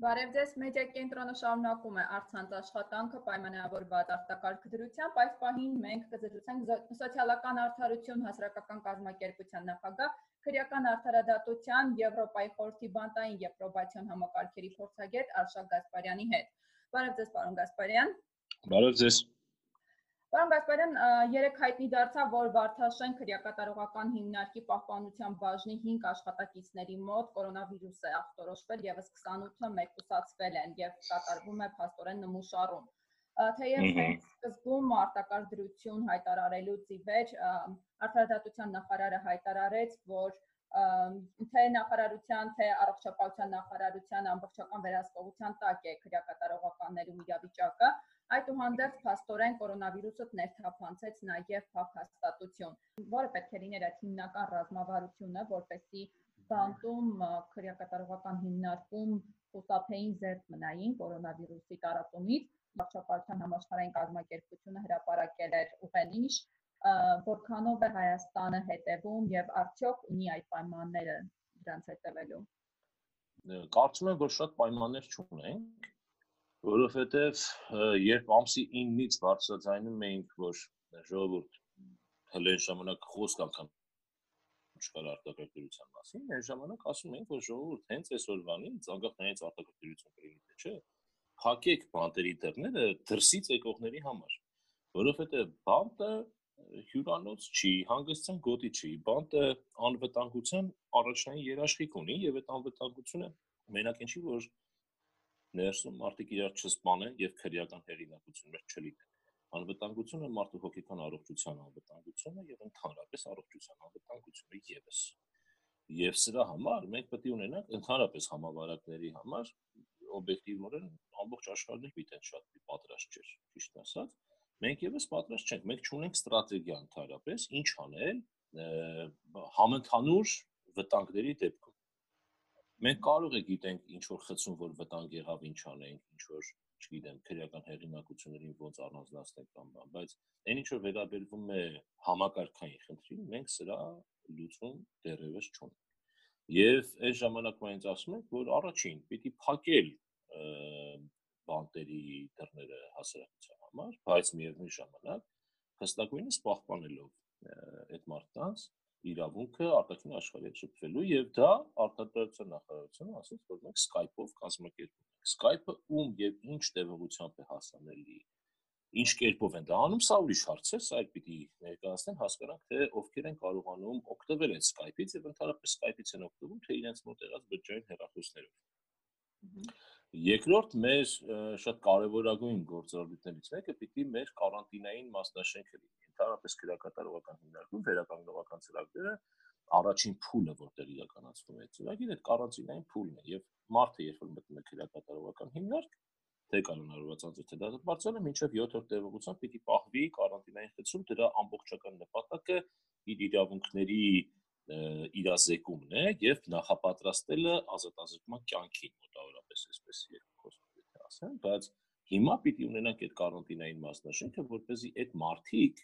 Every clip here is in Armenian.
Բարև ձեզ, մեդիա կենտրոնը շարունակում է արցանց աշխատանքը պայմանավորված արտակարգ դրությամբ։ Այս պահին մենք կզրուցենք սոցիալական արդարություն հասարակական կազմակերպության նախագահ քրեական արդարադատության Եվրոպայի խորհրդի բանտային եւ պրոբացիոն համակարգերի փորձագետ Արշակ Գասպարյանի հետ։ Բարև ձեզ, պարոն Գասպարյան։ Բարև ձեզ։ Պարոն Գասպարյան, երեք հայտնի դարձավ, որ Վարդաշեն քրեակատարողական հիմնարկի պահպանության բաժնի 5 աշխատակիցների մոտ կորոնավիրուս է ախտորոշվել, եւս 28-ը մեկուսացվել են եւ կատարվում է փաստորեն նմուշառում։ Թեև հենց սկզբում արտակարգ դրություն հայտարարելուց ի վեր արտարադատության նախարարը հայտարարեց, որ թե նախարարության, թե առողջապահության նախարարության ամբողջական վերահսկողության տակ է քրեակատարողականներում իրավիճակը, Այդուհանդերձ փաստորեն կորոնավիրուսը ներթափանցեց նաև փախհաստատություն, որը պետք է լիներ այդ հիմնական ռազմավարությունը, որպեսզի բանտում քրեակատարողական հիմնարկում խուսափեին զերծ մնային կորոնավիրուսի տարածումից։ Վարչապետության համաշխարհային կազմակերպությունը հրապարակել էր ուղենիշ, որքանով է Հայաստանը հետևում եւ արդյոք ունի այդ պայմանները դրանց հետևելու։ Կարծում եմ, որ շատ պայմաններ չունենք որովհետև երբ ամսի 9-ից բարձրաձայնում էինք, որ ժողովուրդ հենց ժամանակ խոսք անգամ չկար արտակարգության մասին, այն ժամանակ ասում ենք, որ ժողովուրդ հենց այսօրվանից անկախ նայած արտակարգություն կլինի թե չէ, փակեք բանտերի դռները դրսից եկողների համար, որովհետև բանտը հյուրանոց չի, հանգստյան գոտի չի, բանտը անվտանգության առաջնային երաշխիք ունի եւ այդ անվտանգությունը մենակ ինչի որ ներսում մարդիկ իրար չսպանեն եւ քրեական հեղինակություն մեր չլինեն։ Անվտանգությունը մարդու հոգեկան առողջության անվտանգությունը եւ ընդհանրապես առողջության անվտանգությունը եւս։ Եվ սրա համար մենք պետք է ունենանք ընդհանրապես համավարակների համար օբյեկտիվորեն ամբողջ աշխարհն պիտեն շատ պատրաստ չէր, ճիշտ ասած։ Մենք եւս պատրաստ չենք, մենք չունենք ստրատեգիա ընդհանրապես ինչ անել համընդհանուր վտանգների դեպքում մենք կարող է գիտենք ինչ որ խցում որ վտանգ եղավ ինչ անենք ինչ որ չգիտեմ քրեական հեղինակություններին ոնց առանձնացնենք կամ բան բայց այն ինչ որ վերաբերվում է համակարգային խնդրին մենք սրա լուծում դեռևս չունենք եւ այն ժամանակվա ինձ ասում եք որ առաջին պիտի փակել բանտերի դռները հասարակության համար բայց միևնույն ժամանակ հստակույնս պահպանելով այդ մարդկանց իրավունքը արտաքին աշխարհի հետ շփվելու եւ դա արտադրության նախարարությունը ասաց որ մենք Skype-ով կազմակերպում ենք Skype-ը ում եւ ինչ տևողությամբ է հասանելի ինչ կերպով են դա անում սա ուրիշ հարց է սա էլ պիտի ներկայացնեն հասկանանք թե ովքեր են կարողանում օգտվել այդ Skype-ից եւ ընդհանրապես Skype-ից են օգտվում թե իրենց մոտ եղած բջջային հեռախոսներով Երկրորդ մեր շատ կարևորագույն գործառույթներից մեկը պիտի մեր կարանտինային մասնաշենքը լինի ընդհանրապես քրեակատարողական հիմնարկում վերականգնողական ծրագրերը առաջին փուլը, որտեղ իրականացվում է ծրագիրը, այդ կարանտինային փուլն է եւ մարդը երբ որ մտնում է քրեակատարողական հիմնարկ, թե կանոնավորված անձը թե դատապարտությունը մինչև 7-րդ տևողությամբ պիտի պահվի կարանտինային խցում, դրա ամբողջական նպատակը իր իրավունքների իրազեկումն է եւ նախապատրաստելը ազատազրկման կյանքին մոտավորապես այսպես երկու խոսքով ասեմ, բայց հիմա պիտի ունենանք այդ կարանտինային մասնաշենքը, որպեսզի այդ մարդիկ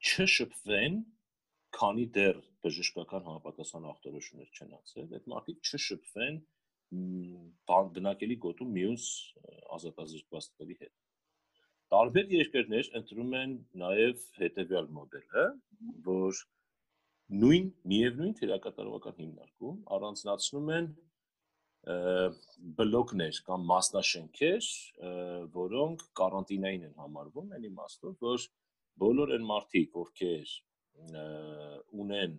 չշփվեն, քանի դեռ բժշկական համապատասխան ախտորոշումներ չեն ածել, այդ մարդիկ չշփվեն բնակելի գոտու մյուս ազատազրկվածների հետ։ Տարբեր երկրներ ընտրում են նաև հետևյալ մոդելը, որ նույն միևնույն թերակատարողական հիմնարկում առանձնացնում են բլոկներ կամ մասնաշենքեր, որոնք կարանտինային են համարվում, այն իմաստով, որ բոլոր այն մարդիկ, ովքեր ունեն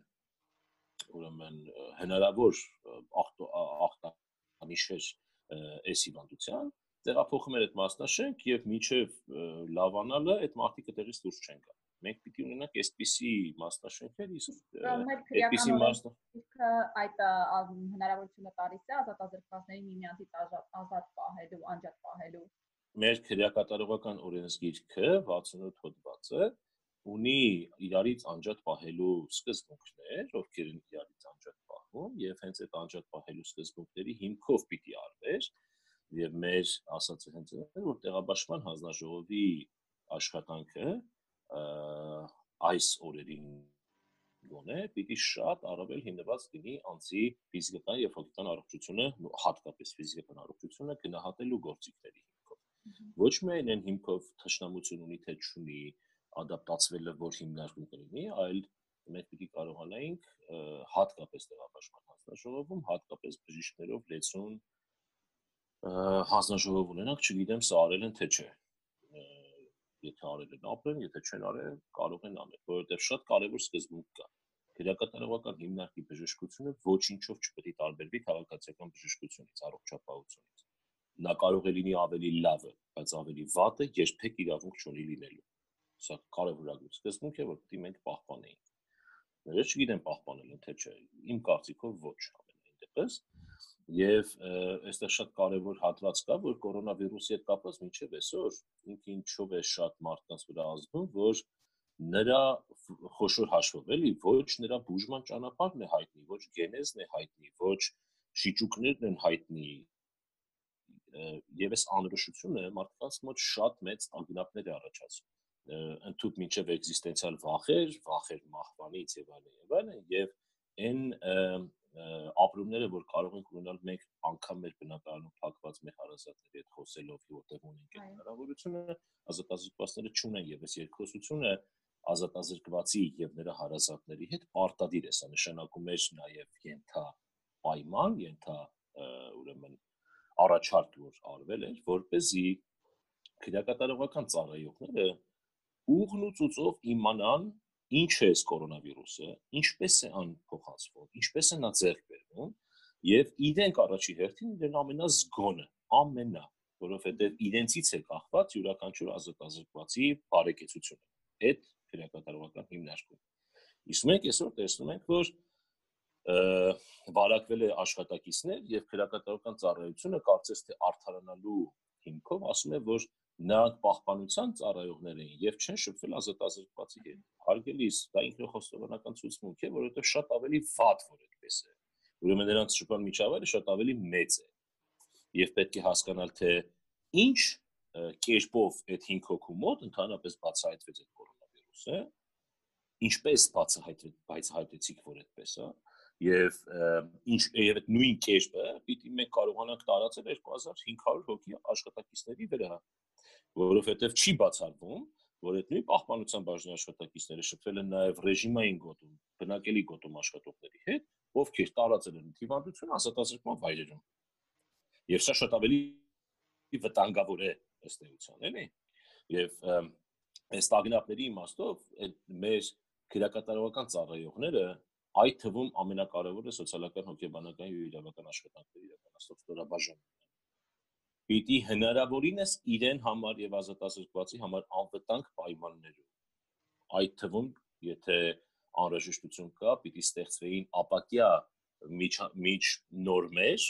ուրեմն հնարավոր ախտանիշեր այս հիվանդության, տեղափոխում են այդ մասնաշենք եւ միջև լավանալը այդ մարդիկը տեղից դուրս չեն գա։ Մենք պիտի ունենանք այսպիսի մասնաշենքեր, իսկ այդպիսի մասնաշենքը այդ հնարավորությունը տալիս է ազատազրկվածների միմյանցից ազատ պահելու, անջատ պահելու մեր քրեակատարողական օրենսգիրքը 68 հոդվածը ունի իրարից անջատ պահելու սկզբունքներ, ովքեր են իրարից անջատ պահում, եւ հենց այդ անջատ պահելու սկզբունքների հիմքով պիտի արվեր եւ մեր ասածը հենց այն որ տեղաբաշխման հանձնաժողովի աշխատանքը այս օրերին գոնե պիտի շատ առավել հիմնված լինի անձի ֆիզիկական եւ հոգեկան առողջությունը, հատկապես ֆիզիկական առողջությունը գնահատելու գործիքների Ոչ միայն այն հիմքով թշնամություն ունի թե չունի, ադապտացվելը որ հիմնարկում կլինի, այլ մենք պիտի կարողանայինք հատկապես տեղաբաշխման հանձնաժողովում, հատկապես բժիշկներով լեցուն հանձնաժողով ունենանք, չգիտեմ սա արել են թե չէ եթե արել են ապրեն, եթե չեն արել, կարող են անել, որովհետև շատ կարևոր սկզբունք կա։ Քրեակատարողական հիմնարկի բժշկությունը ոչինչով չպետք է տարբերվի քաղաքացիական բժշկությունից, առողջապահությունից։ Նա կարող է լինի ավելի լավը, բայց ավելի վատը երբեք իրավունք չունի լինելու։ Սա կարևորագույն սկզբունք է, որ պետք է մենք պահպանեինք։ Ես չգիտեմ պահպանել թե չէ։ Իմ կարծիքով ոչ ամենայն դեպս Եվ այստեղ շատ կարևոր հատված կա, որ կորոնավիրուսի հետ կապված մինչև այսօր ինքը ինչով է շատ մարդկանց վրա ազդում, որ նրա խոշոր հաշվով էլի ոչ նրա բուժման ճանապարհն է հայտնի, ոչ գենեզն է հայտնի, ոչ շիճուկներն են հայտնի, եւ այս անորոշությունը մարդկանց մոտ շատ մեծ անգնապներ է առաջացնում ընդཐུպ մինչև էգզիստենցիալ վախեր, վախեր մահվանից եւ այլն եւ այլն եւ այն ապրումները, որ կարող ենք ունենալ մենք անգամ մեր բնակարանում փակված մեր հարազատների հետ խոսելով, որտեղ ունենք այդ հնարավորությունը, ազատազրկվածները չունեն եւ այս երկխոսությունը ազատազրկվածի եւ նրա հարազատների հետ պարտադիր է, սա նշանակում է նաեւ ենթա պայման, ենթա ուրեմն առաջարկ որ արվել էր, որ เป զի քրեակատարողական ծառայողները ուղն ու ծուծով իմանան ինչ է այս կորոնավիրուսը, ինչպես է ան փոխանցվում, ինչպես է նա ձեռք բերվում եւ իրենք առաջի հերթին իրեն ամենազգոնը, ամենա, որովհետեւ իրենցից է կախված յուրաքանչյուր ազատազրկվածի բարեկեցությունը։ Այդ քրեակատարողական հիմնարկում։ Իսկ մենք այսօր տեսնում ենք, որ վարակվել է աշխատակիցներ եւ քրեակատարողական ծառայությունը կարծես թե արդարանալու հիմքով ասում է, որ նրանք պահպանության ծառայողներ էին եւ չեն շփվել ազատազրկվածի հետ։ Հարգելիս, դա ինքնոխոստովանական ցուցմունք է, որովհետեւ շատ ավելի վատ որ այդպես է։ Ուրեմն նրանց շփման միջավայրը շատ ավելի մեծ է։ Եւ պետք է հասկանալ թե ինչ կերպով այդ 5 հոգու մոտ ընդհանրապես բացահայտվեց այդ կորոնավիրուսը, ինչպես բացահայտվեց, բայց հայտեցիք որ այդպես է, եւ ինչ եւ այդ նույն կերպը պիտի մենք կարողանանք տարածել 2500 հոգի աշխատակիցների վրա որովհետև չի բացառվում, որ այդ նույն պահպանության բաժնի աշխատակիցները շփվել են նաև ռեժիմային գոտում, բնակելի գոտում աշխատողների հետ, ովքեր տարածել են հիվանդություն ազատազրկման վայրերում։ Եվ սա շատ ավելի վտանգավոր է ըստ էության, էլի։ Եվ այս տագնապների իմաստով այդ մեր քրեակատարողական ծառայողները այդ թվում ամենակարևորը սոցիալական հոգեբանական եւ իրավական աշխատանքների իրականացող ստորաբաժանումն է պիտի հնարավորինս իրեն համար եւ ազատազրկվածի համար անվտանգ պայմաններում այդ թվում եթե անհրաժեշտություն կա պիտի ստեղծվեին ապակյա միջ միջ նորմեր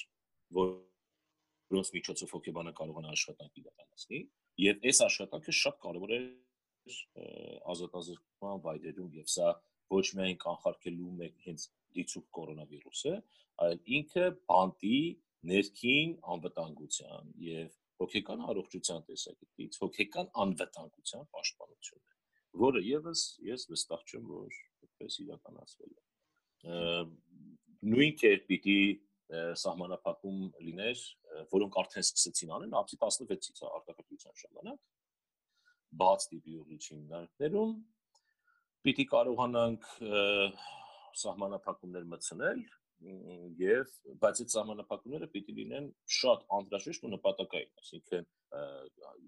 որոնց միջոցով հոգեբանը կարողանա աշխատանք իրականացնի եւ այս աշխատանքը շատ կարեւոր է ազատազրկման վայրերում եւ սա ոչ միայն կանխարգելում է հենց դիցուկ կորոնավիրուսը այլ ինքը բանտի ներքին անվտանգության եւ հոգեկան առողջության տեսակետից հոգեկան անվտանգության պաշտպանությունն է, որը եւս ես վստահ չեմ, որ այդպես իրականացվել է։ Նույն կերպ պիտի սահմանափակում լիներ, որոնք արդեն սկսեցին անել ապսի 16-ից արտակարգության ժամանակ բաց տիպի ուղիչի հիմնարկներում պիտի կարողանանք սահմանափակումներ մտցնել եւ բայց այդ սահմանափակումները պիտի լինեն շատ անհրաժեշտ ու նպատակային, այսինքն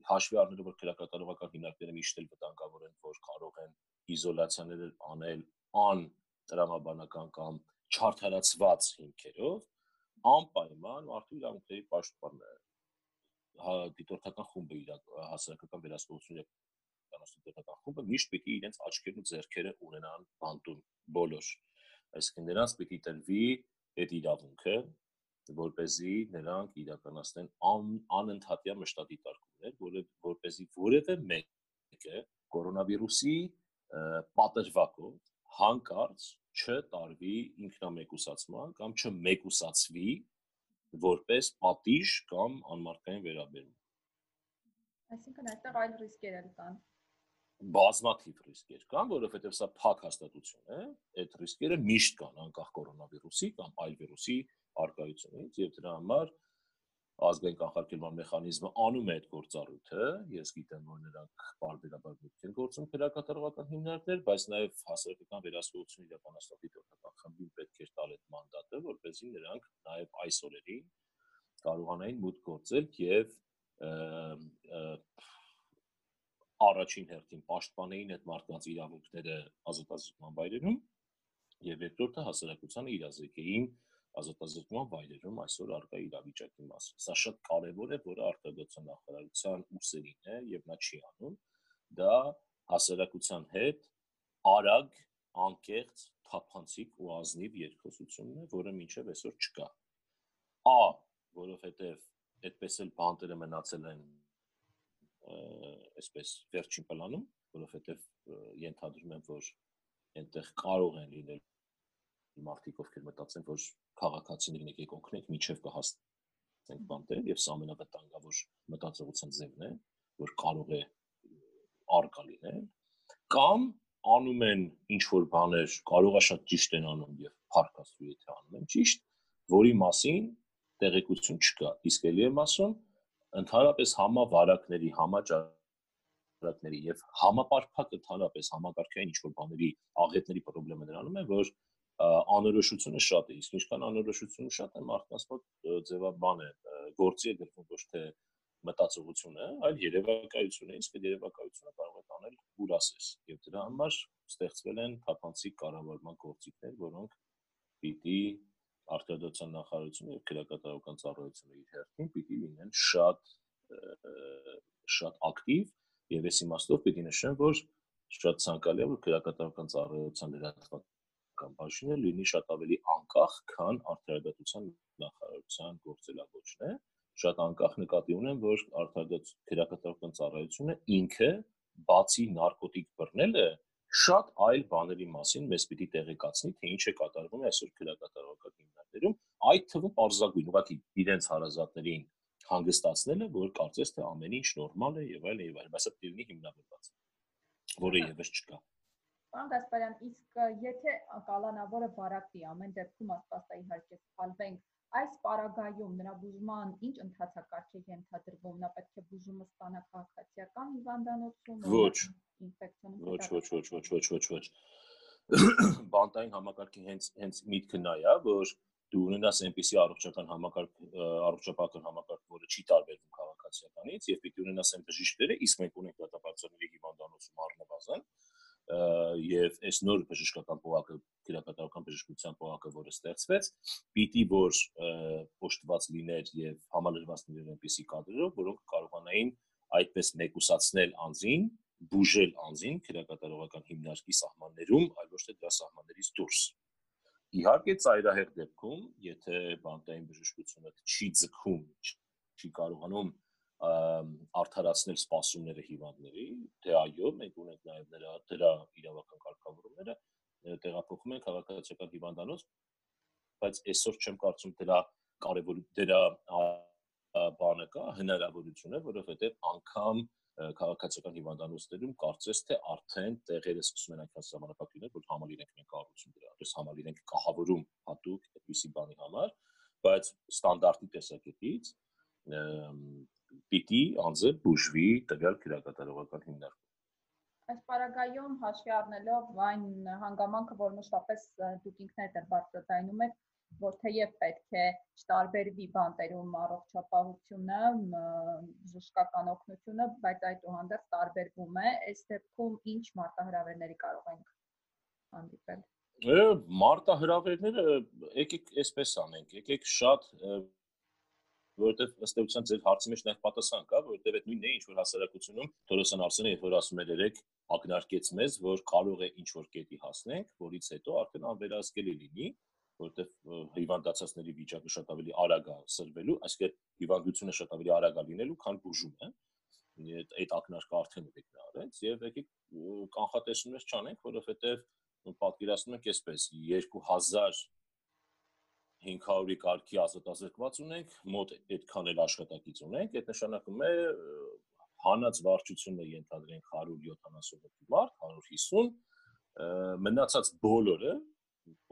հաշվի առնելով որ քրակատարողական հիմնարկները միշտ էլ վտանգավոր են, որ կարող են իզոլացիաներ անել ան տրամաբանական կամ չարթարացված հիմքերով, անպայման մարդու իրավունքների պաշտպանը հա դիտորդական խումբը իր հասարակական վերահսկողությունը դիտորդական խումբը միշտ պիտի իրենց աչքերն ու ձեռքերը ունենան բանտում բոլոր այսինքն նրանց պիտի տրվի այդ իրավունքը որ เป զի նրանք իրականացնեն ան, անընդհատյա մշտադիտարկումներ, որը որ เป զի որևէ մեկը կորոնավիրուսի պատժվակով հանկարծ չտարվի ինքնամեկուսացման կամ չմեկուսացվի որպես պատիժ կամ անմարդկային վերաբերում։ Այսինքն այդտեղ այլ ռիսկեր են կան։ բազմաթիվ ռիսկեր կան, որովհետև սա փակ հաստատություն է, այդ ռիսկերը միշտ կան անկախ կորոնավիրուսի կամ այլ վիրուսի արկայությունից եւ դրա համար ազգային կանխարգելման մեխանիզմը անում է այդ գործառույթը, ես գիտեմ, որ նրանք բարբերաբար դեպք են գործում քրակատարողական հիմնարկներ, բայց նաև հասարակական վերահսկողություն իրականացնող դիտորդական խմբին պետք է տալ այդ մանդատը, որպեսզի նրանք նաև այս օրերին կարողանային մուտք գործել եւ առաջին հերթին պաշտպանեին այդ մարդկանց իրավունքները ազատազրկման վայրերում եւ երկրորդը հասարակությանը իրազեկեին ազատազրկման վայրերում այսօր արկա իրավիճակի մասին։ Սա շատ կարևոր է, որը արտադրության նախարարության ուսերին է եւ նա չի անում։ Դա հասարակության հետ արագ, անկեղծ, թափանցիկ ու ազնիվ երկխոսությունն է, որը մինչև այսօր չկա։ Ա, որովհետեւ այդպես էլ բանտերը մնացել են այսպես վերջին պլանում, որովհետեւ ենթադրում եմ, որ այնտեղ կարող են լինել մարդիկ ովքեր մտածեն, որ քաղաքացիներին եկեք օգնենք, միջև կհասնենք բանտեր եւ սա ամենավտանգավոր մտածողության ձևն է, որ կարող է արկա լինել, կամ անում են ինչ որ բաներ, կարող է շատ ճիշտ են անում եւ փառքաստու եթե անում են ճիշտ, որի մասին տեղեկություն չկա։ Իսկ ելի եմ ասում, ընդհանրապես համավարակների, համաճարակների եւ համապարփակ ընդհանրապես համակարգային ինչ որ բաների աղետների խնդրումը նրանում է, որ անորոշությունը շատ է, իսկ ինչքան անորոշությունը շատ է, մարդկանց ձևաբան է, գործի է գրվում ոչ թե մտածողությունը, այլ երևակայությունը, իսկ այդ երևակայությունը կարող է տանել ուր ասես։ Եվ դրա համար ստեղծվել են թափանցիկ կառավարման գործիքներ, որոնք պիտի արտադրության նախարարությունը եւ քրեակատարական ծառայությունը իր հերթին պիտի լինեն շատ շատ ակտիվ եւ այս իմաստով պիտի նշեմ, որ շատ ցանկալի է որ քրեակատարական ծառայության լրատվական բաժինը լինի շատ ավելի անկախ, քան արդարադատության նախարարության գործելագործն է։ Շատ անկախ նկատի ունեմ, որ արդարադատության քրեակատարական ծառայությունը ինքը բացի նարկոտիկ բռնելը շատ այլ բաների մասին մեզ պիտի տեղեկացնի, թե ինչ է կատարվում այսօր քրեակատարական հիմնարկներում, այդ թվում parzaguin ուղղակի իրենց հարազատներին հանգստացնելը, որ կարծես թե ամեն ինչ նորմալ է եւ այլն եւ այլն, բայց դա դիլնի հիմնավորված, որը եւս չկա։ Պարոն Գասպարյան, իսկ եթե կալանավորը բարակվի, ամեն դեպքում աստվածա իհարկե սխալվենք, այս պարագայում նրա բուժման ինչ ընթացակարգ է ենթադրվում, նա պետք է բուժումը ստանա քաղաքացիական հիվանդանոցում, ոչ, ինֆեկցիոն ոչ, ոչ, ոչ, ոչ, ոչ, ոչ, ոչ։ Բանտային համակարգի հենց հենց միտքը նա է, որ դու ունենաս այնպիսի առողջական համակարգ առողջապահական համակարգ, որը չի տարբերվում քաղաքացիականից եւ պիտի ունենաս այն բժիշկները, իսկ մենք ունենք դատապարտությունների հիվանդանոցում առնվազն, եւ այս նոր բժշկական փողակը քրեակատարական բժշկության փողակը, որը ստեղծվեց, պիտի որ փոշտված լիներ եւ համալրված լիներ այնպիսի կադրերով, որոնք կարողանային այդպես մեկուսացնել անձին, բուժել անձին քրեակատարողական հիմնարկի սահմաններում, այլ ոչ թե դրա սահմաններից դուրս։ Իհարկե ծայրահեղ դեպքում, եթե բանտային բժշկությունը չի ձգում, չի կարողանում արդարացնել սպասումները հիվանդների, թե այո, մենք ունենք նաև նրա դրա իրավական կարգավորումները, տեղափոխում են քաղաքացիական հիվանդանոց, բայց այսօր չեմ կարծում դրա կարևոր դրա բանը կա, հնարավորություն է, որովհետև անգամ քաղաքացիական հիվանդանոցներում կարծես թե արդեն տեղերը սկսում են այնքան ժամանակակիրներ, որ համալիրենք մենք կառուցում դրա, այսպես համալիրենք կահավորում հատուկ այդպիսի բանի համար, բայց ստանդարտի տեսակետից պիտի անձը բուժվի տվյալ քրակատարողական հիմնարկում։ Այս պարագայում հաշվի առնելով այն հանգամանքը, որ մշտապես դուք ինքներդ եք բարձրացնում եք, որ թեև պետք է չտարբերվի բանտերում առողջապահությունը, բժշկական օգնությունը, բայց այդուհանդերձ տարբերվում է, այս դեպքում ինչ մարտահրավերների կարող ենք հանդիպել։ Մարտահրավերները եկեք այսպես անենք, եկեք շատ որովհետև ըստ էության ձեր հարցի մեջ նաև պատասխան կա, որովհետև այդ նույնն է ինչ որ հասարակությունում Թորոսյան Արսենը երբ որ ասում էր երեք ակնարկեց մեզ, որ կարող է ինչ որ կետի հասնենք, որից հետո արդեն անվերահսկելի լինի, որովհետև հիվանդացածների վիճակը շատ ավելի արագ է սրվելու, այսինքն հիվանդությունը շատ ավելի արագ է լինելու, քան բուժումը այդ այդ ակնարկը արդեն եք նա արեց եւ եկեք կանխատեսումներ չանենք, որովհետեւ պատկերացնում եք այսպես 2000 500-ի կարգի ազատազրկված ունենք, մոտ այդքան էլ աշխատակից ունենք, այդ նշանակում է հանած վարչությունն է ենթադրենք 170 հոգի մարդ, 150 մնացած բոլորը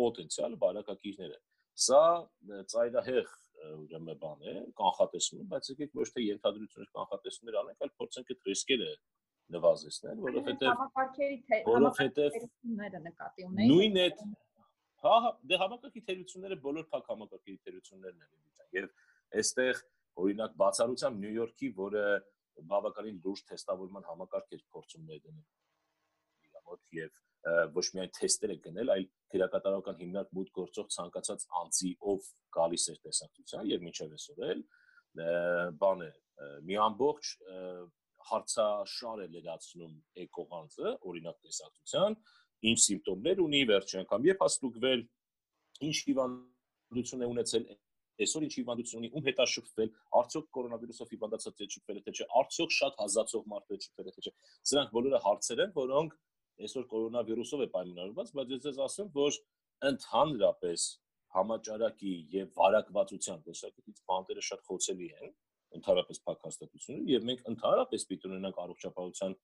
պոտենցիալ բարակակիրներ են։ Սա ծայրահեղ ուրեմն բան է, կանխատեսում, բայց եկեք ոչ թե ենթադրություններ կանխատեսումներ անենք, այլ փորձենք այդ ռիսկերը նվազեցնել, որովհետև համակարգերի թե որովհետև նկատի ունեին։ Նույն այդ հա, հա, դե համակարգի թերությունները բոլոր փակ համակարգի թերություններն են դիտան եւ այստեղ օրինակ բացառությամբ Նյու Յորքի, որը բավականին լուրջ թեստավորման համակարգ էր փորձում ներդնել իրավոտ եւ ոչ միայն թեստեր է գնել, այլ քրեակատարական հիմնարկ մուտք գործող ցանկացած անձի ով գալիս էր տեսակցության եւ մինչեւ այսօր էլ բան է մի ամբողջ հարցաշար է լրացնում էկողանձը օրինակ տեսակցության ինչ սիմպտոմներ ունի վերջի անգամ երբ հաստուկվել ինչ հիվանդություն է ունեցել այսօր ինչ հիվանդություն ունի ում հետ է շփվել արդյոք կորոնավիրուսով հիվանդացած է շփվել թե չէ արդյոք շատ հազացող մարդ է շփվել թե չէ սրանք բոլորը հարցեր են որոնք այսօր կորոնավիրուսով է պայմանավորված բայց ես ձեզ ասեմ որ ընդհանրապես համաճարակի եւ վարակվածության տեսակետից բանտերը շատ խոցելի են ընդհանրապես փակ հաստատությունը եւ մենք ընդհանրապես պիտի ունենանք առողջապահության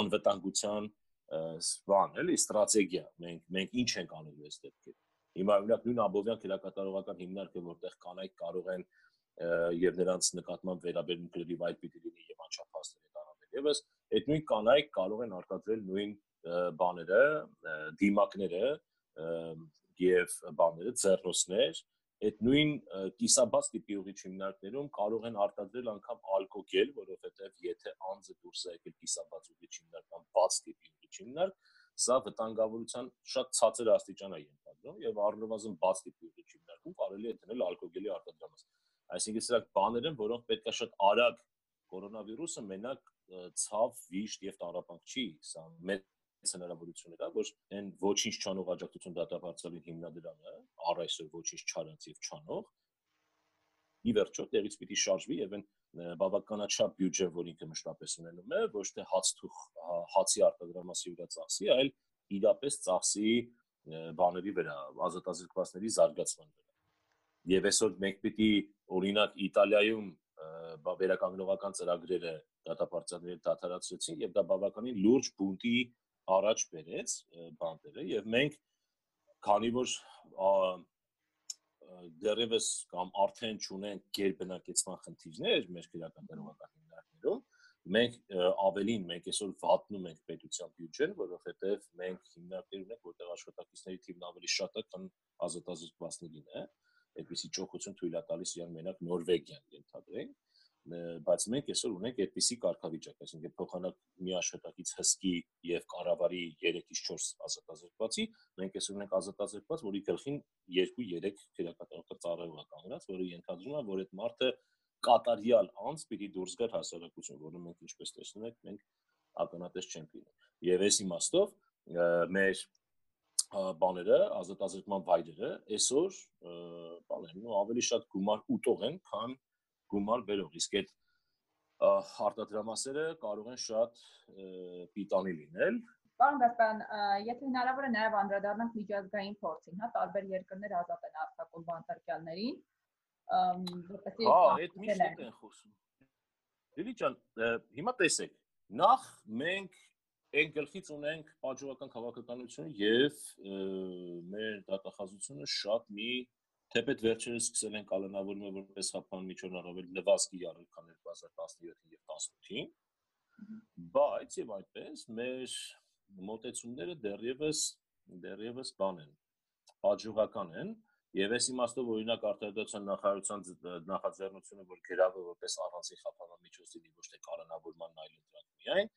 անվտանգության բան, էլի ստրատեգիա։ Մենք մենք ինչ ենք անելու այս դեպքերում։ Հիմա օրինակ նույն Աբովյան քելակատարողական հիմնարկը, որտեղ կանայք կարող են եւ նրանց նկատմամբ վերաբերմունքների վայր պիտի լինի եւ անչափահասների տարավել։ Եվս այդ նույն կանայք կարող են արտադրել նույն բաները, դիմակները եւ բաները, ձեռնոցներ, այդ նույն կիսաբաց տիպի ուղիչ հիմնարկներում կարող են արտադրել անգամ ալկոգել, որովհետև եթե անձը դուրս է եկել կիսաբաց ուղիչ հիմնարկ կամ բաց տիպի ուղիչ հիմնարկ, սա վտանգավորության շատ ցածր աստիճան է ենթադրում եւ առնվազն բաց տիպի ուղիչ հիմնարկում կարելի է դնել ալկոգելի արտադրամաս։ Այսինքն սրանք բաներ են, որոնք պետքա շատ արագ կորոնավիրուսը մենակ ցավ, վիշտ եւ տարապանք չի, սա մեծ հնարավորություն կա, որ այն ոչինչ չանող աջակցություն դատապարտալին հիմնադրամը առ այսօր ոչինչ չարած եւ չանող ի վերջո տեղից պիտի շարժվի եւ այն բավականաչափ բյուջե, որ ինքը մշտապես ունենում է, ոչ թե հաց թուխ հացի արտադրամասի վրա ծախսի, այլ իրապես ծախսի բաների վրա, ազատազրկվածների զարգացման վրա։ Եվ այսօր մենք պիտի օրինակ Իտալիայում վերականգնողական ծրագրերը դատապարտյալները դադարեցրեցին եւ դա բավականին լուրջ բունտի առաջ բերեց բանտերը եւ մենք քանի որ դեռևս կամ արդեն ճունենք գերբնակեցման խնդիրներ մեր քրեակատարողական հիմնարկներում մենք ավելին մենք այսօր վատնում ենք պետության բյուջեն, որովհետև մենք հիմնարկներ ունենք, որտեղ աշխատակիցների թիվն ավելի շատ է, քան ազատազրկվածներին է։ Այդպիսի ճոխություն թույլ է տալիս իրան մենակ Նորվեգիան, ենթադրենք բայց մենք այսօր ունենք այդպիսի կարգավիճակ, այսինքն փոխանակ մի աշխատակից հսկի եւ կառավարի 3-ից 4 ազատազրկվածի, մենք այսօր ունենք ազատազրկված, որի գլխին 2-3 քրեակատարական ծառայող կանգնած, որը ենթադրում է, որ այդ մարդը կատարյալ անձ պիտի դուրս գար հասարակություն, որը մենք ինչպես տեսնում ենք, մենք ականատես չենք լինում։ Եվ այս իմաստով մեր բաները, ազատազրկման վայրերը այսօր բաներն ու ավելի շատ գումար ուտող են, քան գումար բերող, իսկ այդ արտադրամասերը կարող են շատ պիտանի լինել։ Պարոն Գասպարյան, եթե հնարավոր է նաև անդրադառնանք միջազգային փորձին, հա, տարբեր երկրներ ազատ են արտակոլ բանտարկյալներին, որպեսզի Հա, այդ միշտ են խոսում։ Լիլի ջան, հիմա տեսեք, նախ մենք այն գլխից ունենք պատժողական քաղաքականություն եւ մեր դատախազությունը շատ մի Թեպետ վերջերս սկսել են կալանավորումը որպես հապան միջոն առավել լվազգի յարել քան 2017-ին եւ 18-ին, բայց եւ այդպես մեր մոտեցումները դեռևս դեռևս բան են, աջուղական են եւ այս իմաստով օրինակ արտադրության նախարարության նախաձեռնությունը, որ գրավը որպես առանձին խափանման միջոց լինի ոչ թե կալանավորման այլ դրանք միայն,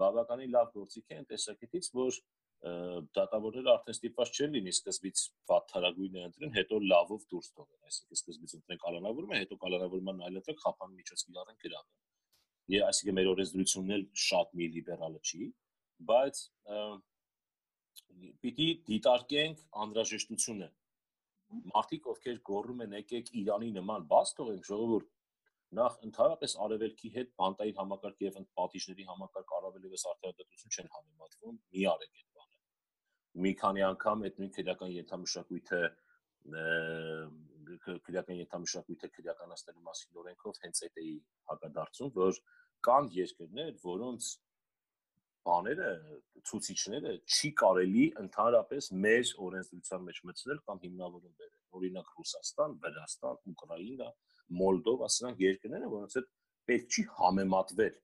բավականին լավ գործիք է այն տեսակետից, որ դատավորները արդեն ստիպված չեն լինի սկզբից վատ թարագույնը ընտրեն, հետո լավով դուրս թողեն, այսինքն սկզբից ընտրեն կալանավորումը, հետո կալանավորման այլ ընտրեն խափան միջոց կիրառեն գրավը։ Եվ այսինքն մեր օրենսդրությունն էլ շատ մի լիբերալը չի, բայց պիտի դիտարկենք անհրաժեշտությունը։ Մարդիկ, ովքեր գոռում են եկեք Իրանի նման բաց թողենք, ժողովուրդ նախ ընդհանրապես արևելքի հետ բանտային համակարգ եւ պատիժների համակարգ առավել եւս արդարադատություն չեն համեմատվում մի արեք մի քանի անգամ այդ նույն քրեական ենթամշակույթը քրեական ենթամշակույթը քրեականացնելու մասին օրենքով հենց այդ էի հակադարձում, որ կան երկրներ, որոնց բաները, ցուցիչները չի կարելի ընդհանրապես մեր օրենսդրության մեջ մտցնել կամ հիմնավորում բերել։ Օրինակ Ռուսաստան, Վրաստան, Ուկրաինա, Մոլդովա, սրանք երկրներ են, որոնց հետ պետք չի համեմատվել,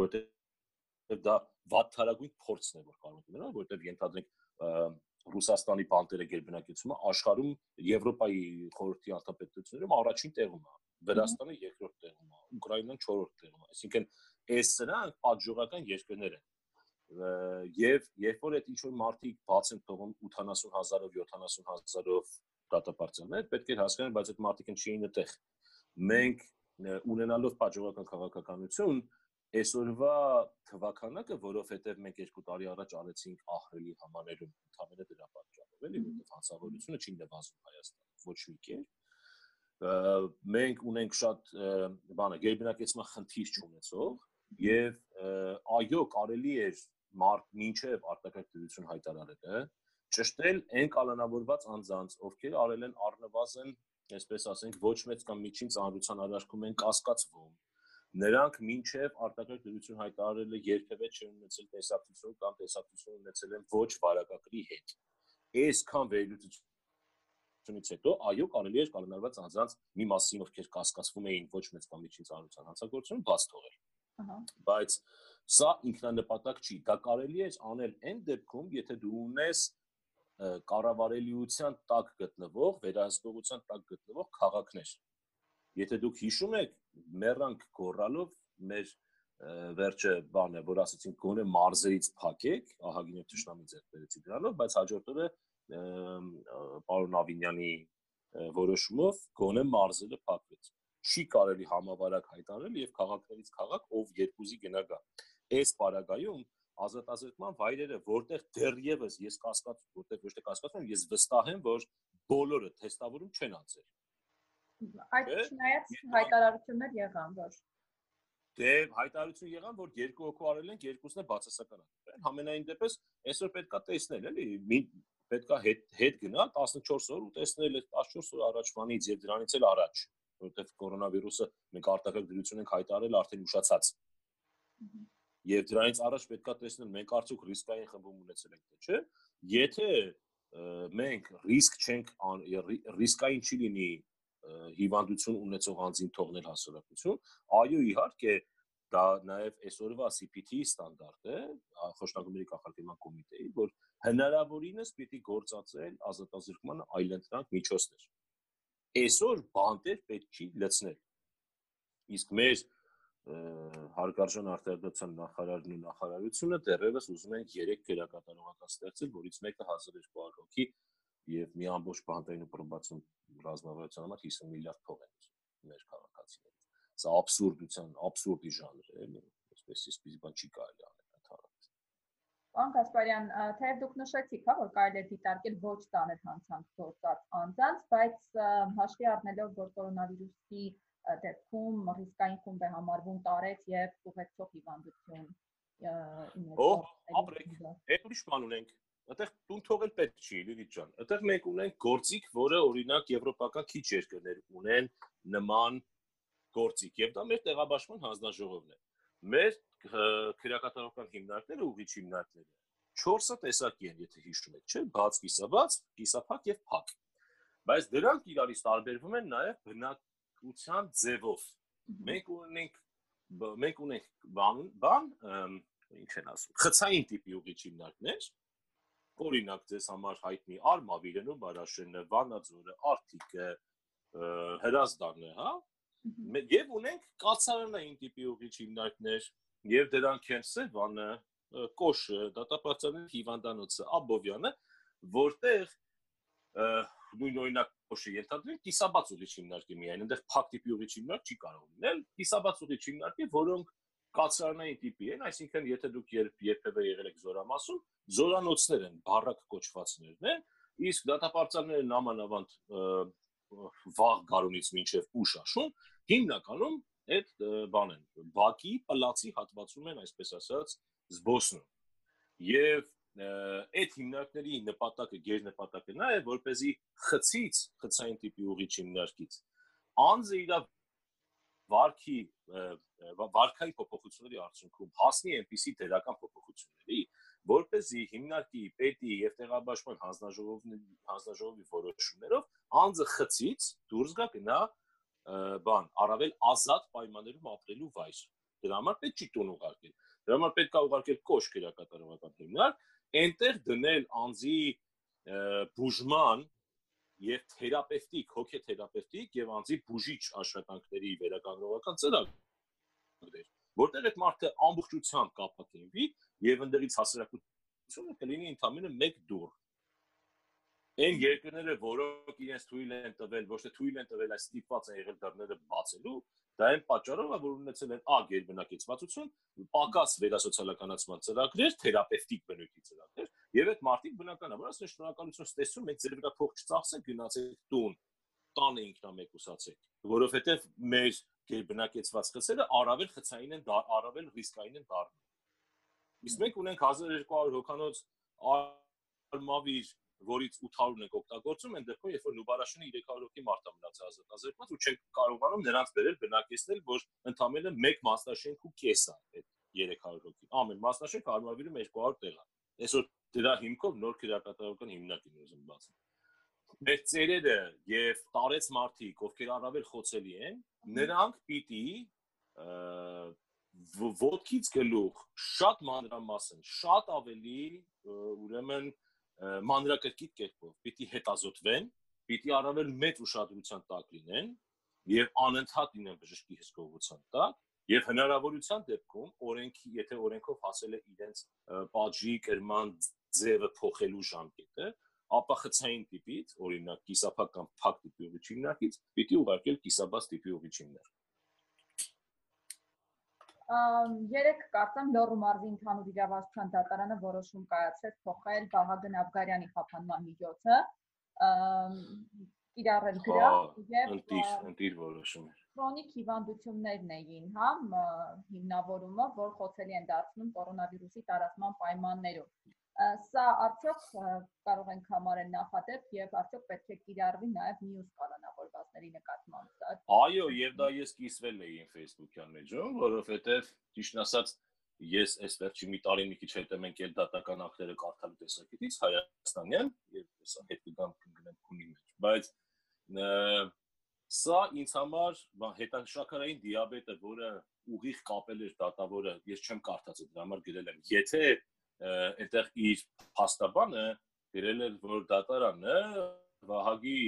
որովհետեւ դա վատթարագույն փորձն է, որ կարող ենք ունենալ, որովհետեւ ենթադրենք Ռուսաստանի բանտերը գերբնակեցումը աշխարհում Եվրոպայի խորհրդի արտապետություններում առաջին տեղում է, Վրաստանը երկրորդ տեղում է, Ուկրաինան չորրորդ տեղում է։ Այսինքն այս սրանք պատժողական երկրներ են եւ երբ որ այդ ինչ որ մարդիկ բաց են թողում 80000-ով 70000-ով դատապարտություններ, պետք է հասկանալ, բայց այդ մարդիկ են չէին այդտեղ։ Մենք ունենալով պատժողական քաղաքականություն այսօրվա թվականակը, որովհետև մենք երկու տարի առաջ արեցինք ահրելի համաներում, ընդհանրապես դրա պատճառով, էլի, որովհետև հանցավորությունը չի նվազում Հայաստանում ոչ մի կերպ։ Մենք ունենք շատ բանը գերբնակեցման խնդիր չունեցող եւ այո, կարելի է մարդ մինչև արտակարգ դրություն հայտարարելը ճշտել այն կալանավորված անձանց, ովքեր արել են առնվազն, այսպես ասենք, ոչ մեծ կամ միջին ծանրության արարքում են կասկածվում նրանք մինչև արտակարգ դրություն հայտարարելը երբևէ չեն ունեցել տեսակցություն կամ տեսակցություն ունեցել են ոչ վարակագրի հետ։ Այսքան վերլուծությունից հետո այո կարելի է կանոնավորված անձանց մի մասին ովքեր կասկածվում էին ոչ մեծ կամ միջին ծանրության հանցագործություն բաց թողել։ Ահա։ Բայց սա ինքնանպատակ չի։ Դա կարելի է անել այն դեպքում, եթե դու ունես կառավարելիության տակ գտնվող, վերահսկողության տակ գտնվող քաղաքներ Եթե դուք հիշում եք, մեռանք գորալով մեր վերջը բանը, որ ասացինք գոնե մարզերից փակեք, ահագին եւ ճշտամի ձեռք բերեցի դրանով, բայց հաջորդ օրը պարոն Ավինյանի որոշումով գոնե մարզերը փակվեց։ Չի կարելի համավարակ հայտարարել եւ քաղաքներից քաղաք ով երկուզի գնա գա։ Այս պարագայում ազատազրկման վայրերը, որտեղ դեռևս ես կասկած, որտեղ ոչ թե կասկածում, ես վստահ եմ, որ բոլորը թեստավորում չեն անցել Այդ չնայած հայտարարություններ եղան, որ Դե հայտարարություն եղան, որ երկու հոգու արել են, երկուսն է բացասականացել։ Համենայն դեպս այսօր պետքա տեսնել, էլի, պետքա հետ հետ գնա 14 օր ու տեսնել այդ 14 օր առաջվանից եւ դրանից էլ առաջ, որովհետեւ կորոնավիրուսը մենք արտակարգ դրություն ենք հայտարարել արդեն ուշացած։ Եվ դրանից առաջ պետքա տեսնել մենք արդյոք ռիսկային խմբում ունեցել ենք թե չէ։ Եթե մենք ռիսկ չենք ռիսկային չի լինի հիվանդություն ունեցող անձին թողնել հասարակություն, այո, իհարկե, դա նաև այսօրվա CPT ստանդարտ է, խոշտանգումների կանխարգելման կոմիտեի, որ հնարավորինս պիտի գործածել ազատազրկման այլընտրանք միջոցներ։ Այսօր բանտեր պետք չի լցնել։ Իսկ մեր հարգարժան արտադրության նախարարն ու նախարարությունը դեռևս ուզում են 3 գերակատարողական ստեղծել, որից մեկը 1200 հոգի եւ մի ամբողջ բանտային պրոբացիոն ռազմավարության համար 50 միլիարդ փող են ուզում մեր քաղաքացիներից։ Սա աբսուրդության, աբսուրդի ժանր է, էլի, այսպես էսպես բան չի կարելի անել ընդհանրապես։ Պարոն Գասպարյան, թե դուք նշեցիք, հա, որ կարելի է դիտարկել ոչ տանել հանցանք գործած անձանց, բայց հաշվի առնելով, որ կորոնավիրուսի դեպքում ռիսկային խումբ է համարվում տարեց եւ ուղեկցող հիվանդություն Օ, ապրեք։ Այդ ուրիշ բան ունենք։ Այդտեղ տուն թողել պետք չի, Լիլիթ ջան։ Այդտեղ մենք ունենք գործիք, որը օրինակ եվրոպական քիչ երկրներ ունեն նման գործիք, եւ դա մեր տեղաբաշխման հանձնաժողովն է։ Մեր քրեակատարական հիմնարկները, ուղիչ հիմնարկները 4-ը տեսակի են, եթե հիշում եք, չէ՞, բաց, կիսաբաց, կիսափակ եւ փակ։ Բայց դրանք իրարից տարբերվում են նաեւ բնակության ձևով։ Մենք ունենք մենք ունենք բան, բան, ինչ են ասում, խցային տիպի ուղիչ հիմնարկներ, օրինակ ձեզ համար հայտնի Արմավիրենը, Բարաշենը, Վանաձորը, Արթիկը, Հրազդանը, հա? Եվ ունենք կացարանային տիպի ուղիչ հիմնարկներ, եւ դրանք են Սևանը, Կոշը, Դատապարտյանի հիվանդանոցը, Աբովյանը, որտեղ նույն օրինակ Կոշը ենթադրենք կիսաբաց ուղիչ հիմնարկի միայն, այնտեղ փակ տիպի ուղիչ հիմնարկ չի կարող լինել, կիսաբաց ուղիչ հիմնարկի, որոնք կացարանային տիպի են, այսինքն եթե դուք երբ երբևէ եղել եք զորամասում, զորանոցներ են, բառակ կոչվածներն են, իսկ դատապարտյալները նամանավանդ վաղ գարունից մինչև ուշ աշուն հիմնականում այդ բան են բակի պլացի հատվածում են այսպես ասած զբոսնում եւ այդ հիմնարկների նպատակը գեր նպատակը նա է որպեսզի խցից խցային տիպի ուղիչ հիմնարկից անձը իր վարքի վարքային փոփոխությունների արդյունքում հասնի այնպիսի դերական փոփոխությունների, որպեսզի հիմնարկի, պետի եւ տեղաբաշխման հանձնաժողովի հանձնաժողովի որոշումներով անձը խցից դուրս գա գնա բան, առավել ազատ պայմաններում ապրելու վայր։ Դրա համար պետք չի տուն ուղարկել։ Դրա համար պետք է ուղարկել կոշտ քերակատարողական հիմնարկ, այնտեղ դնել անձի բուժման եւ թերապևտիկ, հոգեթերապևտիկ եւ անձի բուժիչ աշխատանքների վերականգնողական ծրագրեր, որտեղ այդ մարդը ամբողջությամբ կապակցվի եւ ընդդրից հասարակությունը կլինի ընդամենը 1 դուր այն երկրները, որոնք իրենց թույլ են տվել, ոչ թե թույլ են տվել, այլ ստիպված են եղել դռները բացելու, դա այն պատճառով է, որ ունեցել են ա գերբնակեցվածություն, պակաս վերասոցիալականացման ծրագրեր, թերապևտիկ բնույթի ծրագրեր, եւ այդ մարդիկ բնականաբար ասեն շնորհակալություն ստեսում, մենք ձեր վրա փող չծախսենք, գնացեք տուն, տանը ինքնամեկուսացեք, որովհետեւ մեր գերբնակեցված խցերը առավել խցային են, առավել ռիսկային են դառնում։ Իսկ մենք ունենք 1200 հոկանոց արմավիր որից 800-ն ենք օգտագործում, այն դեպքում, երբ որ Նուբարաշինը 300 հոգի մարդ է մնացել ազատազրկված ու չենք կարողանում նրանց բերել բնակեցնել, որ ընդամենը 1 մասնաշենք ու կես է այդ 300 հոգի։ Ամեն մասնաշենք հարմարվիրում 200 տեղ է։ Այսօր դրա հիմքով նոր քրեակատարական հիմնակ են ուզում բացել։ Մեր ծերերը եւ տարեց մարդիկ, ովքեր առավել խոցելի են, նրանք պիտի ոտքից գլուխ շատ մանրամասն, շատ ավելի ուրեմն մանրակրկիտ կերպով պիտի հետազոտվեն, պիտի առավել մեծ ուշադրության տակ լինեն եւ անընդհատ լինեն բժշկի հսկողության տակ եւ հնարավորության դեպքում օրենքի, եթե օրենքով հասել է իրենց պատժի կրման ձևը փոխելու ժամկետը, ապա խցային տիպից, օրինակ կիսափակ կամ փակ տիպի ուղղություններից, պիտի ուղարկել կիսաբաց տիպի ուղղություններ երեք կարծեմ Լոռու մարզի ընդհանուր իրավասության դատարանը որոշում կայացրեց փոխել Վահագն Աբգարյանի խափանման միջոցը իրարել գրավ եւ ընտիր ընտիր որոշում էր քրոնիկ հիվանդություններն էին, հա, հիմնավորումը, որ խոցելի են դարձնում կորոնավիրուսի տարածման պայմաններում սա արդյոք կարող ենք համարել նախադեպ եւ արդյոք պետք է կիրառվի նաեւ մյուս կանոնավորվածների նկատմամբ։ Այո, եւ դա ես կիսվել էի իմ Facebook-յան մեջում, որովհետեւ ճիշտ ասած ես այս վերջի մի տարի մի քիչ հետո մենք էլ դատական ակտերը կարդալու տեսակետից հայաստանյան եւ հեսա հետ կգամ կգնեմ քունի մեջ, բայց սա ինձ համար հետաշաքարային դիաբետը, որը ուղիղ կապել էր դատավորը, ես չեմ կարդացել, դրա համար գրել եմ։ Եթե այդտեղ իր փաստաբանը գրել էր որ դատարանը Վահագի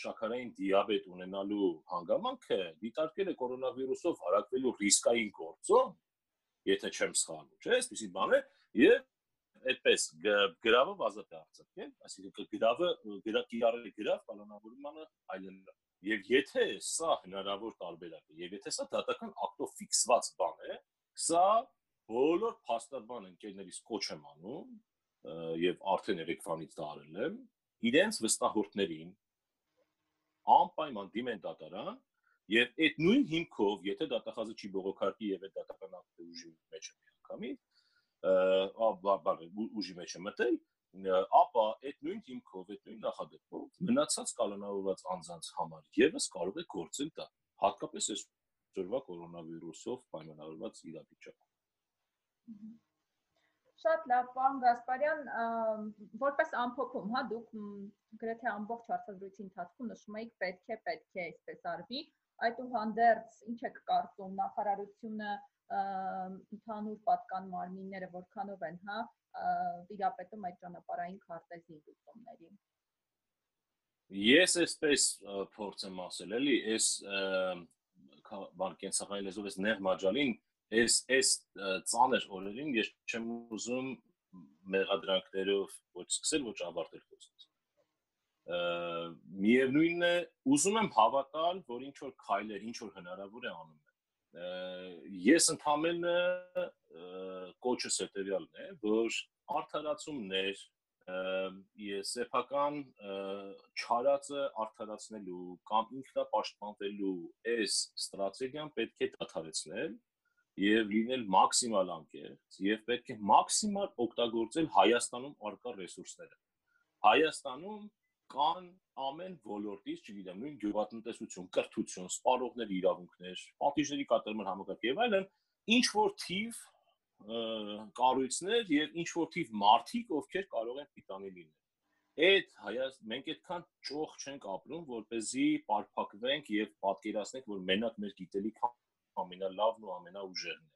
շաքարային դիաբետ ունենալու հանգամանքը դիտարկել է կորոնավիրուսով հարակվելու ռիսկային գործոն, եթե չեմ սխալվում, չէ՞, այսպեսի բան է, եւ այդպես գրավը ազատ է արձակել, այսինքն գրավը գրակիրարել գրավ կանոնավորմանը այլն եւ եթե սա հնարավոր տարբերակ է եւ եթե սա դատական ակտով ֆիքսված բան է, սա բոլոր փաստաբան ընկերներից կոչ եմ անում եւ արդեն երեկվանից դա արել եմ իրենց վստահորդներին անպայման դիմեն դատարան եւ այդ նույն հիմքով եթե դատախազը չի բողոքարկի եւ այդ դատական ակտը ուժի մեջ է միանգամից ուժի մեջ է մտել ապա այդ նույն հիմքով այդ նույն նախադեպով մնացած կալանավորված անձանց համար եւս կարող է գործել դա հատկապես այս ծորվա կորոնավիրուսով պայմանավորված իրավիճակում Շատ լավ, պարոն Գասպարյան, որպես ամփոփում, հա, դուք գրեթե ամբողջ հարցազրույցի ընթացքում նշում եք պետք է, պետք է այսպես արվի։ Այդուհանդերձ ինչ եք կարծում նախարարությունը ընդհանուր պատկան մարմինները որքանով են, հա, դիապետում այդ ճանապարհային քարտեզի լուծումների։ Ես էսպես փորձ եմ ասել, էլի, այս բան կենսական լեզվով էս նեղ մաջալին այս այս ծանր օրերին ես չեմ ուզում մեղադրանքներով ոչ սկսել, ոչ ավարտել խոսքս։ Միևնույնն է, ուզում եմ հավատալ, որ ինչ որ քայլեր, ինչ որ հնարավոր է անում Ես ընդհանրապես կոչս հետեւյալն է, որ արդարացումներ ես սեփական չարածը արդարացնելու կամ ինքնապաշտպանվելու այս ստրատեգիան պետք է դադարեցնել եւ լինել մաքսիմալ անկեղծ եւ պետք է մաքսիմալ օգտագործել Հայաստանում արկա ռեսուրսները։ Հայաստանում կան ամեն ոլորտից, չգիտեմ, նույն գյուղատնտեսություն, կրթություն, սպառողների իրավունքներ, պատիժների կատարման համակարգ եւ այլն, ինչ որ թիվ կառույցներ եւ ինչ որ թիվ մարդիկ, ովքեր կարող են պիտանի լինել։ Այդ հայաց մենք այդքան ճոխ չենք ապրում, որ เป զի պարփակվենք եւ պատկերացնենք, որ մենակ մեր գիտելիքը ամենալավն ու ամենաուժեղն է։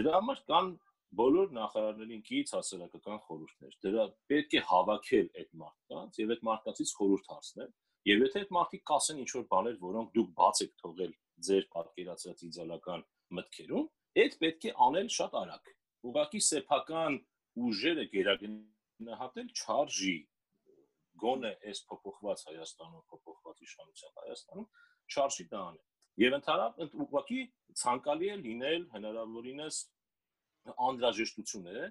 Դրա համար կան բոլոր նախարարներին կից հասարակական խորհուրդներ։ Դրա պետք է հավաքել այդ մարդկանց եւ այդ մարդկանցից խորհուրդ հարցնել։ Եվ եթե այդ մարդիկ կասեն ինչ որ բաներ, որոնք դուք բաց եք թողել ձեր պատկերացրած իդեալական մտքերում, այդ պետք է անել շատ արագ։ Ուղղակի սեփական ուժերը գերագնահատել չարժի գոնե այս փոփոխված Հայաստանում, փոփոխված իշխանության Հայաստանում չարժի դա անել։ Եվ ընդհանրապես ուղղակի ցանկալի է լինել հնարավորինս անհրաժեշտություն է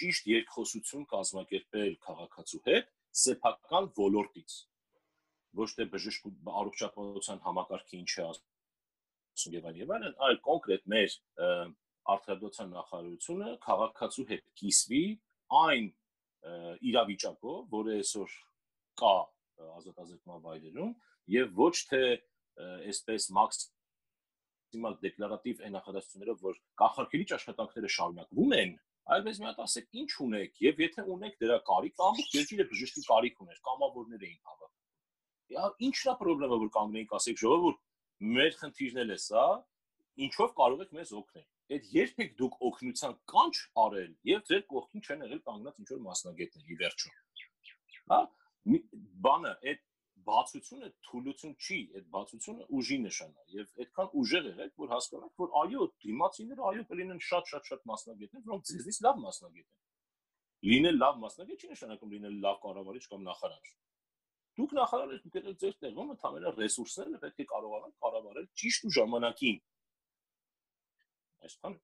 ճիշտ երկխոսություն կազմակերպել քաղաքացու հետ սեփական ոլորտից ոչ թե բժշկ առողջապահության համակարգի ինչ է ասում եւ այլն եւ այլն, այլ կոնկրետ մեր արտադրության նախարարությունը քաղաքացու հետ կիսվի այն իրավիճակով, որը այսօր կա ազատազրկման վայրերում եւ ոչ թե այսպես մաքս հիմա դեկլարատիվ այն նախադասություններով, որ կանխարգելիչ աշխատանքները շարունակվում են, այլպես մի հատ ասեք, ինչ ունեք, եւ եթե ունեք դրա կարիք, ամբողջ երկիրը բժշկի կարիք ուներ, կամավորներ էին հավաք։ Յա ի՞նչն է խնդրեմը, որ կանգնեինք ասեք ժողովուրդ, մեր խնդիրն է սա, ինչով կարող եք մեզ օգնել։ Այդ երբեք դուք օգնության կանչ արել եւ ձեր կողքին չեն եղել կանգնած ինչ որ մասնագետներ ի վերջո։ Հա, բանը այդ բացությունը թուլություն չի, այդ բացությունը ուժի նշան է եւ այդքան ուժեղ եղեք, որ հասկանաք, որ այո, դիմացիները այո կլինեն շատ-շատ-շատ մասնագետներ, որոնք ձեզնից լավ մասնագետ են։ Լինել լավ մասնագետ չի նշանակում լինել լավ կառավարիչ կամ նախարար։ Դուք նախարար եք, դուք ձեր տեղում ընդհանրապես ռեսուրսները պետք է կարողանաք կառավարել ճիշտ ու ժամանակին։ Այսքան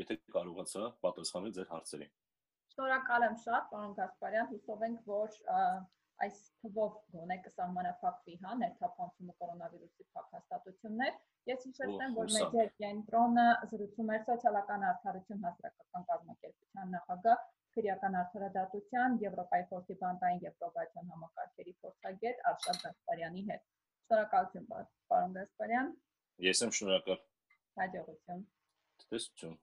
եթե կարողացա պատասխանել ձեր հարցերին։ Շնորհակալ եմ շատ, պարոն Գասպարյան, հուսով ենք, որ այս թվով գոնե կսահմանափակվի, հա, ներթափանցումը կորոնավիրուսի փակհաստատություններ։ Ես հիշեցնեմ, որ մեդիա կենտրոնը զրուցում էր սոցիալական արդարություն հասարակական կազմակերպության նախագահ քրեական արդարադատության Եվրոպայի խորհրդի բանտային եւ պրոբացիոն համակարգերի փորձագետ Արշակ Գասպարյանի հետ։ Շնորհակալություն, պարոն Գասպարյան։ Ես եմ շնորհակալ։ Հաջողություն։ Տեսություն։